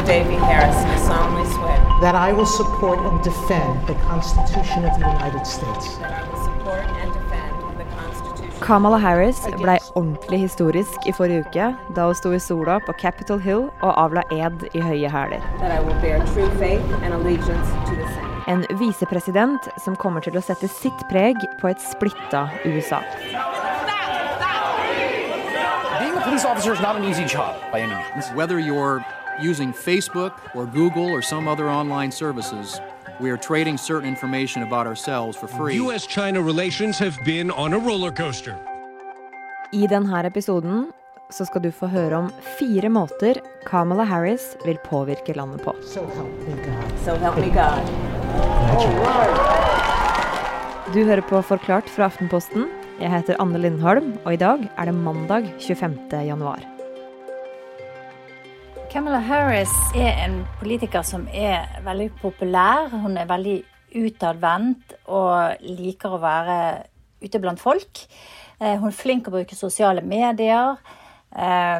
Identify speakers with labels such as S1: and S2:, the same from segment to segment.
S1: Kamala Davy Harris, I solemnly swear
S2: that I will support and defend the Constitution of the United States.
S3: Kamala Harris blei ordentlig historisk i forrige uke da hun sto i sola på Capitol Hill og avla ed i høye hæler. En visepresident som kommer til å sette sitt preg på et splitta USA.
S4: Being a police officer is not an easy job by any means.
S5: Whether you're using Facebook or Google or some other online services, we are trading certain information about ourselves for free.
S6: U.S. China relations have been on a roller coaster.
S3: I denne episoden så skal du få høre om fire måter Kamala Harris vil påvirke landet på.
S2: So help me God.
S1: So help me God.
S3: Du hører på Forklart fra Aftenposten. Jeg heter Anne Lindholm, og i dag er det mandag 25. januar.
S7: Kamala Harris er en politiker som er veldig populær. Hun er veldig utadvendt og liker å være ute blant folk. Eh, Hun er flink å bruke sosiale medier. Eh,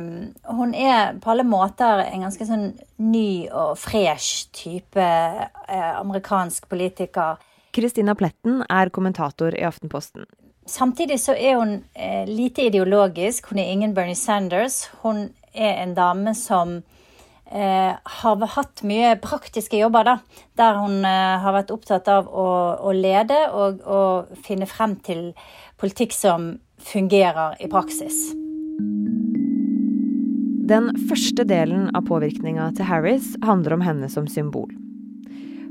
S7: Hun er på alle måter en ganske sånn ny og fresh type eh, amerikansk politiker.
S3: Kristina Pletten er kommentator i Aftenposten.
S7: Samtidig så er hun lite ideologisk. Hun er ingen Bernie Sanders. Hun er en dame som eh, har hatt mye praktiske jobber, da. Der hun eh, har vært opptatt av å, å lede og å finne frem til politikk som fungerer i praksis.
S3: Den første delen av påvirkninga til Harris handler om henne som symbol.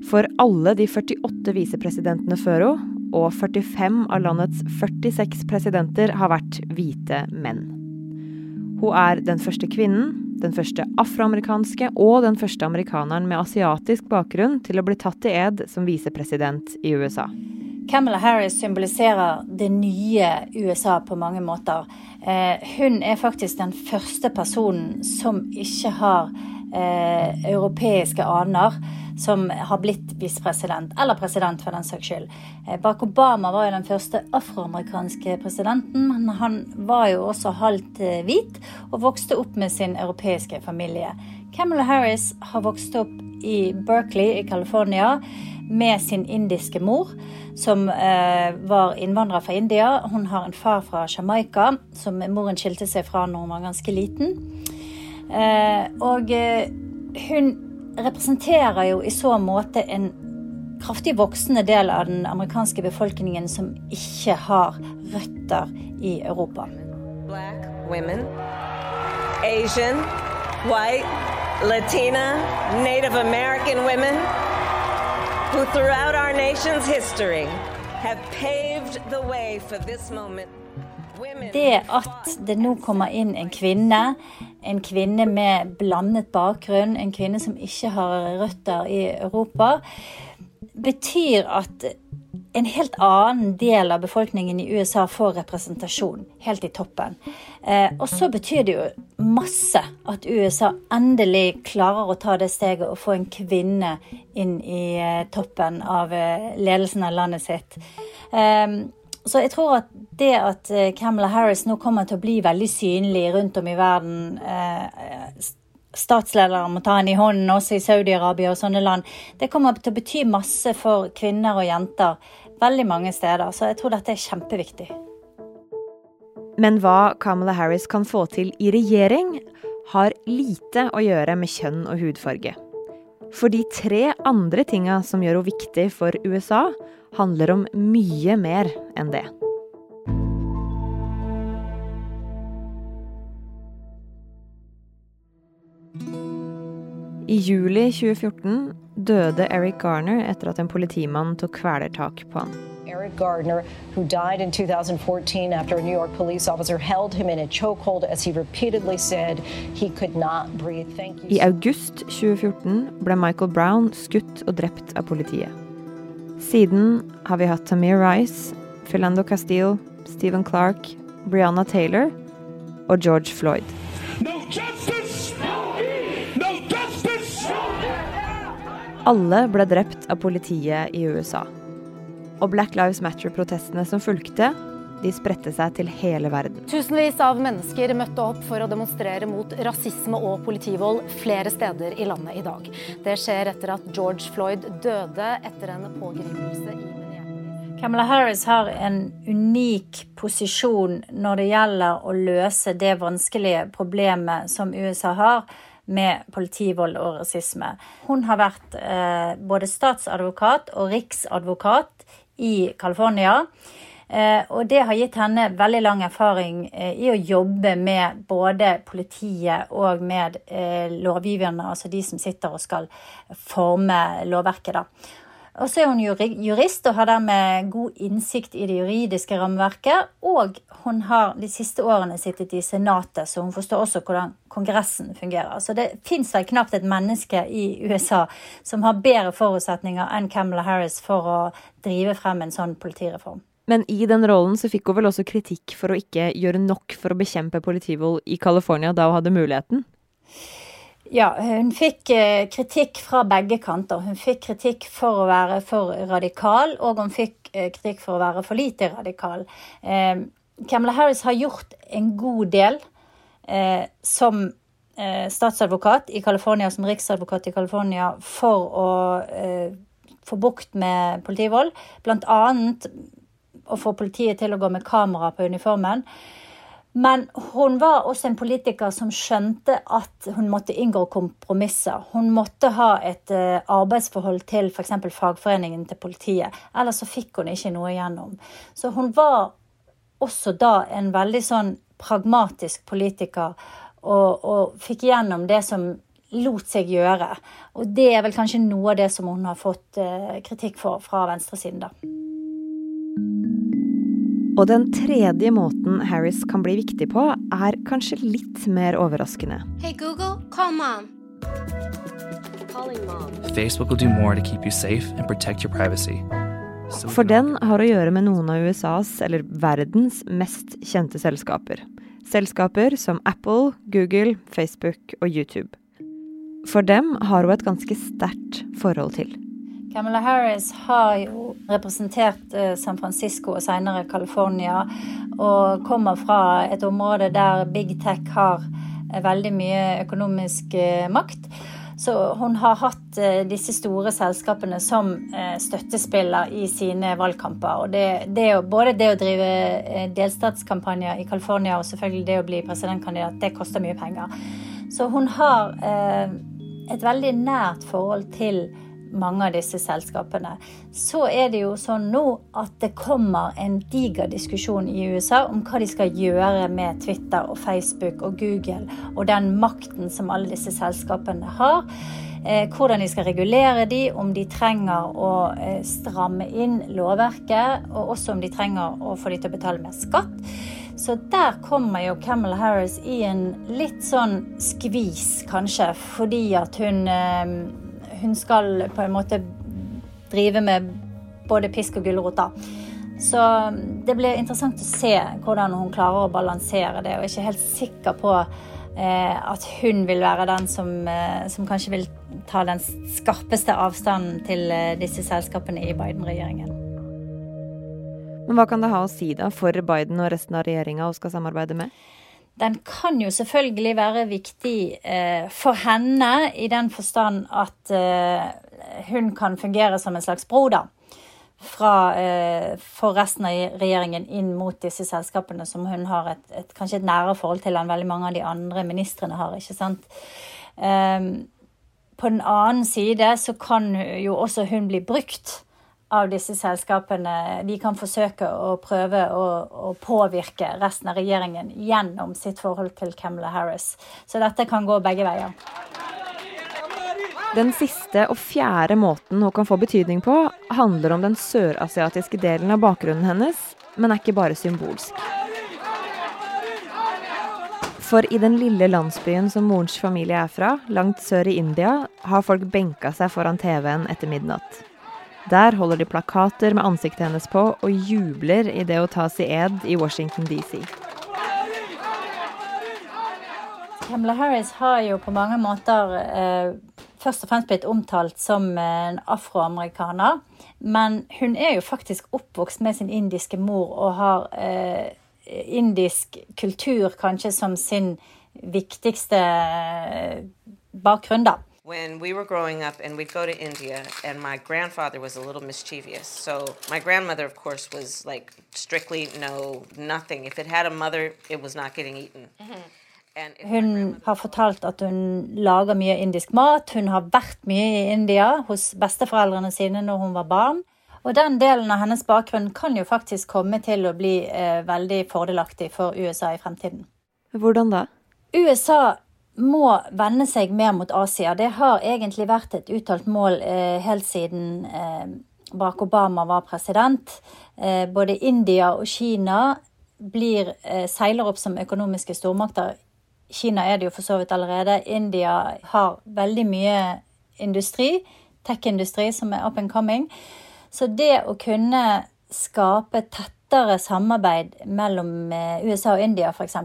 S3: For alle de 48 visepresidentene før henne, og 45 av landets 46 presidenter, har vært hvite menn. Hun er den første kvinnen, den første afroamerikanske og den første amerikaneren med asiatisk bakgrunn til å bli tatt i ed som visepresident i USA.
S7: Kamala Harris symboliserer det nye USA på mange måter. Eh, hun er faktisk den første personen som ikke har eh, europeiske aner, som har blitt visepresident, eller president for den saks skyld. Eh, Barack Obama var jo den første afroamerikanske presidenten, men han var jo også halvt eh, hvit og vokste opp med sin europeiske familie. Kamala Harris har vokst opp i Berkeley i California med sin indiske mor, som eh, var innvandrer fra India. Hun har en far fra Jamaica, som moren skilte seg fra når hun var ganske liten. Eh, og eh, hun representerer jo i så måte en kraftig voksende del av den amerikanske befolkningen som ikke har røtter i Europa.
S1: Black women, Asian, white, Latina, Native American women who throughout our nation's history have paved the way for this moment.
S7: Det at det nå kommer inn en kvinne, en kvinne med blandet bakgrunn, en kvinne som ikke har røtter i Europa, betyr at en helt annen del av befolkningen i USA får representasjon helt i toppen. Eh, og så betyr det jo masse at USA endelig klarer å ta det steget og få en kvinne inn i eh, toppen av eh, ledelsen av landet sitt. Eh, så jeg tror at det at eh, Kamala Harris nå kommer til å bli veldig synlig rundt om i verden eh, Statsledere må ta henne i hånden, også i Saudi-Arabia og sånne land. Det kommer til å bety masse for kvinner og jenter veldig mange steder. Så jeg tror dette er kjempeviktig.
S3: Men hva Kamala Harris kan få til i regjering, har lite å gjøre med kjønn og hudfarge. For de tre andre tinga som gjør henne viktig for USA, handler om mye mer enn det. I juli 2014 døde Eric Garner etter at en politimann tok kvelertak på han.
S8: Eric Gardner, who died in 2014 after a New York police officer held him in a chokehold as he repeatedly said he could not breathe. Thank you.
S3: I august 2014 ble Michael Brown skutt og drept av politiet. Siden har vi hatt Tamir Rice, Philando Castile, Stephen Clark, Brianna Taylor og George Floyd.
S6: No justice! No justice!
S3: Alle ble drept av politiet i USA. Og Black Lives Matter-protestene som fulgte, de spredte seg til hele verden.
S9: Tusenvis av mennesker møtte opp for å demonstrere mot rasisme og politivold flere steder i landet i dag. Det skjer etter at George Floyd døde etter en pågripelse i
S7: Kamala Harris har en unik posisjon når det gjelder å løse det vanskelige problemet som USA har med politivold og rasisme. Hun har vært eh, både statsadvokat og riksadvokat i California. Eh, og det har gitt henne veldig lang erfaring eh, i å jobbe med både politiet og med eh, lovgiverne, altså de som sitter og skal forme lovverket. da. Og så er hun jurist og har dermed god innsikt i det juridiske rammeverket. Og hun har de siste årene sittet i Senatet, så hun forstår også hvordan Kongressen fungerer. Så det fins vel knapt et menneske i USA som har bedre forutsetninger enn Camelot Harris for å drive frem en sånn politireform.
S3: Men i den rollen så fikk hun vel også kritikk for å ikke gjøre nok for å bekjempe politivold i California da hun hadde muligheten?
S7: Ja, hun fikk eh, kritikk fra begge kanter. Hun fikk kritikk for å være for radikal, og hun fikk eh, kritikk for å være for lite radikal. Eh, Kamala Harris har gjort en god del som statsadvokat i California, som riksadvokat i California, for å få bukt med politivold. Blant annet å få politiet til å gå med kamera på uniformen. Men hun var også en politiker som skjønte at hun måtte inngå kompromisser. Hun måtte ha et eh, arbeidsforhold til f.eks. fagforeningen til politiet. Ellers så fikk hun ikke noe igjennom. Så hun var også da en veldig sånn pragmatisk politiker og, og fikk igjennom det som lot seg gjøre. Og det er vel kanskje noe av det som hun har fått eh, kritikk for fra venstresiden, da.
S3: Og den tredje måten Harris kan bli viktig på, er kanskje litt mer overraskende.
S10: Hey Google, call mom.
S11: Facebook will do more to keep you safe and protect your privacy.
S3: For den har å gjøre med noen av USAs, eller verdens, mest kjente selskaper. Selskaper som Apple, Google, Facebook og YouTube. For dem har hun et ganske sterkt forhold til.
S7: Kamala Harris har jo representert eh, San Francisco og senere California, og kommer fra et område der big tech har eh, veldig mye økonomisk eh, makt. Så hun har hatt disse store selskapene som støttespiller i sine valgkamper. Og det, det, både det å drive delstatskampanjer i California og selvfølgelig det å bli presidentkandidat, det koster mye penger. Så hun har et veldig nært forhold til mange av disse selskapene. Så er det jo sånn nå at det kommer en diger diskusjon i USA om hva de skal gjøre med Twitter og Facebook og Google og den makten som alle disse selskapene har. Eh, hvordan de skal regulere de, om de trenger å eh, stramme inn lovverket, og også om de trenger å få de til å betale mer skatt. Så der kommer jo Camel Harris i en litt sånn skvis, kanskje, fordi at hun eh, hun skal på en måte drive med både pisk og gulrot. Så det blir interessant å se hvordan hun klarer å balansere det. Og jeg er ikke helt sikker på eh, at hun vil være den som, eh, som, kanskje vil ta den skarpeste avstanden til eh, disse selskapene i Biden-regjeringen.
S3: Men hva kan det ha å si da for Biden og resten av regjeringa hun skal samarbeide med?
S7: Den kan jo selvfølgelig være viktig eh, for henne i den forstand at eh, hun kan fungere som en slags bro, da. Fra, eh, for resten av regjeringen inn mot disse selskapene som hun har et, et, kanskje et nære forhold til enn veldig mange av de andre ministrene har. ikke sant? På den annen side så kan jo også hun bli brukt av disse selskapene de kan forsøke å prøve å, å, påvirke resten av regjeringen gjennom sitt forhold til Camilla Harris. Så dette kan gå begge veier.
S3: Den siste og fjerde måten hun kan få betydning på, handler om den sørasiatiske delen av bakgrunnen hennes, men er ikke bare symbolsk. For i den lille landsbyen som morens familie er fra, langt sør i India, har folk benka seg foran TV-en etter midnatt. Der holder de plakater med ansiktet hennes på og jubler i det å tas i ed i Washington DC.
S7: Kamala Harris har jo på mange måter eh, først og fremst blitt omtalt som en afroamerikaner. Men hun er jo faktisk oppvokst med sin indiske mor og har eh, indisk kultur kanskje som sin viktigste bakgrunn, da.
S10: When we were growing up and we'd go to India, and my grandfather was a little mischievous. So, my grandmother, of course, was like strictly no, nothing. If it had a mother, it was not getting eaten.
S7: Hun har fortalt at hun lager mye indisk mat. Hun har vært mye i India hos besteforeldrene sine når hun var barn. Og den delen av hennes bakgrunn kan jo faktisk komme til å bli eh, veldig fordelaktig for USA i fremtiden.
S3: Hvordan da?
S7: USA må vende seg mer mot Asia. Det har egentlig vært et uttalt mål eh, helt siden eh, Barack Obama var president. Eh, både India og Kina blir, eh, seiler opp som økonomiske stormakter. Kina er det jo for så vidt allerede. India har veldig mye industri, tech-industri, som er up and coming. Så det å kunne skape tettere samarbeid mellom eh, USA og India f.eks.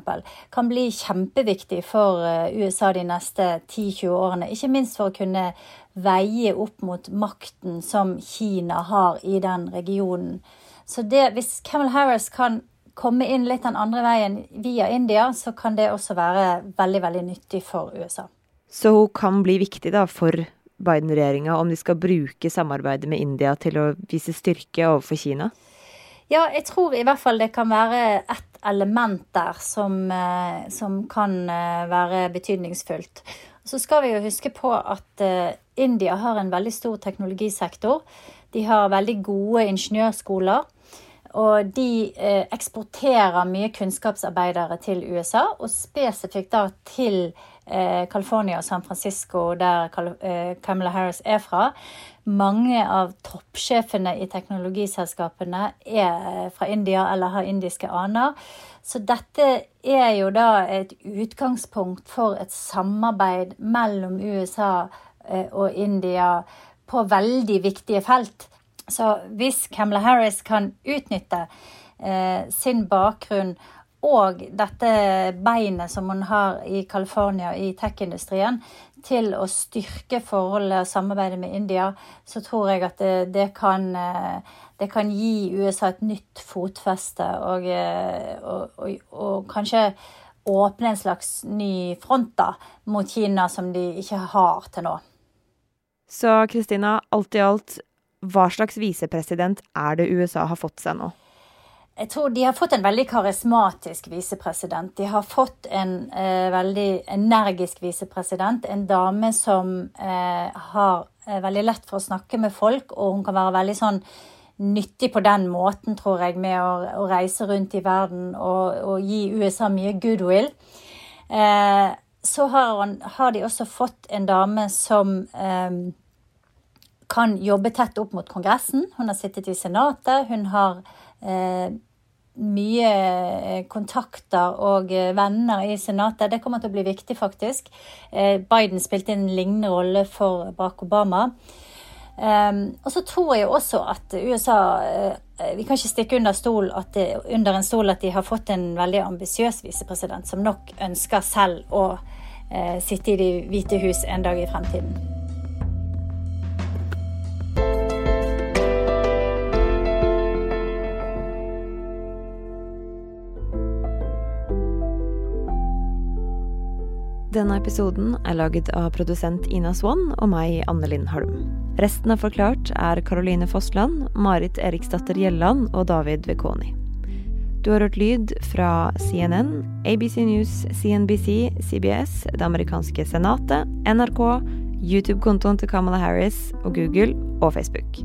S7: kan bli kjempeviktig for eh, USA de neste 10-20 årene. Ikke minst for å kunne veie opp mot makten som Kina har i den regionen. Så det, hvis Camel Harris kan komme inn litt den andre veien via India, så kan det også være veldig, veldig nyttig for USA.
S3: Så hun kan bli viktig da for Biden-regjeringa om de skal bruke samarbeidet med India til å vise styrke overfor Kina?
S7: Ja, jeg tror i hvert fall det kan være ett element der som, eh, som kan eh, være betydningsfullt. Så skal vi jo huske på at eh, India har en veldig stor teknologisektor. De har veldig gode ingeniørskoler. Og de eksporterer mye kunnskapsarbeidere til USA, og spesifikt da til California og San Francisco, der Camilla Harris er fra. Mange av toppsjefene i teknologiselskapene er fra India eller har indiske aner. Så dette er jo da et utgangspunkt for et samarbeid mellom USA eh, og India på veldig viktige felt. Så hvis Camilla Harris kan utnytte eh, sin bakgrunn og dette beinet som hun har i California i tech-industrien, til å styrke forholdet og samarbeidet med India, så tror jeg at det, det, kan, eh, det kan, gi USA et nytt fotfeste og, eh, og, og, og kanskje åpne en slags ny front da, mot Kina som de ikke har til nå.
S3: Så Kristina, alt i alt, hva slags visepresident er det USA har fått seg nå?
S7: Jeg tror de har fått en veldig karismatisk visepresident. De har fått en eh, veldig energisk visepresident. En dame som eh, har eh, veldig lett for å snakke med folk, og hun kan være veldig sånn nyttig på den måten, tror jeg, med å, å reise rundt i verden og, og, gi USA mye goodwill. Eh, så har, hun, har, de også fått en dame som eh, kan jobbe tett opp mot Kongressen. Hun har sittet i Senatet. Hun har Eh, mye eh, kontakter og eh, venner i Senatet. Det kommer til å bli viktig, faktisk. Biden spilte en lignende rolle for Barack Obama. og så tror jeg også at USA Vi kan ikke stikke under, stol det, under en stol at de har fått en veldig ambisiøs visepresident, som nok ønsker selv å sitte i Det hvite hus en dag i fremtiden.
S3: Episoden er laget av produsent Ina Swann og meg, Anne Linn Holm. Resten av Forklart er Caroline Fossland, Marit Eriksdatter Gjelland og David Vekoni. Du har hørt lyd fra CNN, ABC News, CNBC, CBS, det amerikanske senatet, NRK, YouTube-kontoen til Kamala Harris og Google og Facebook.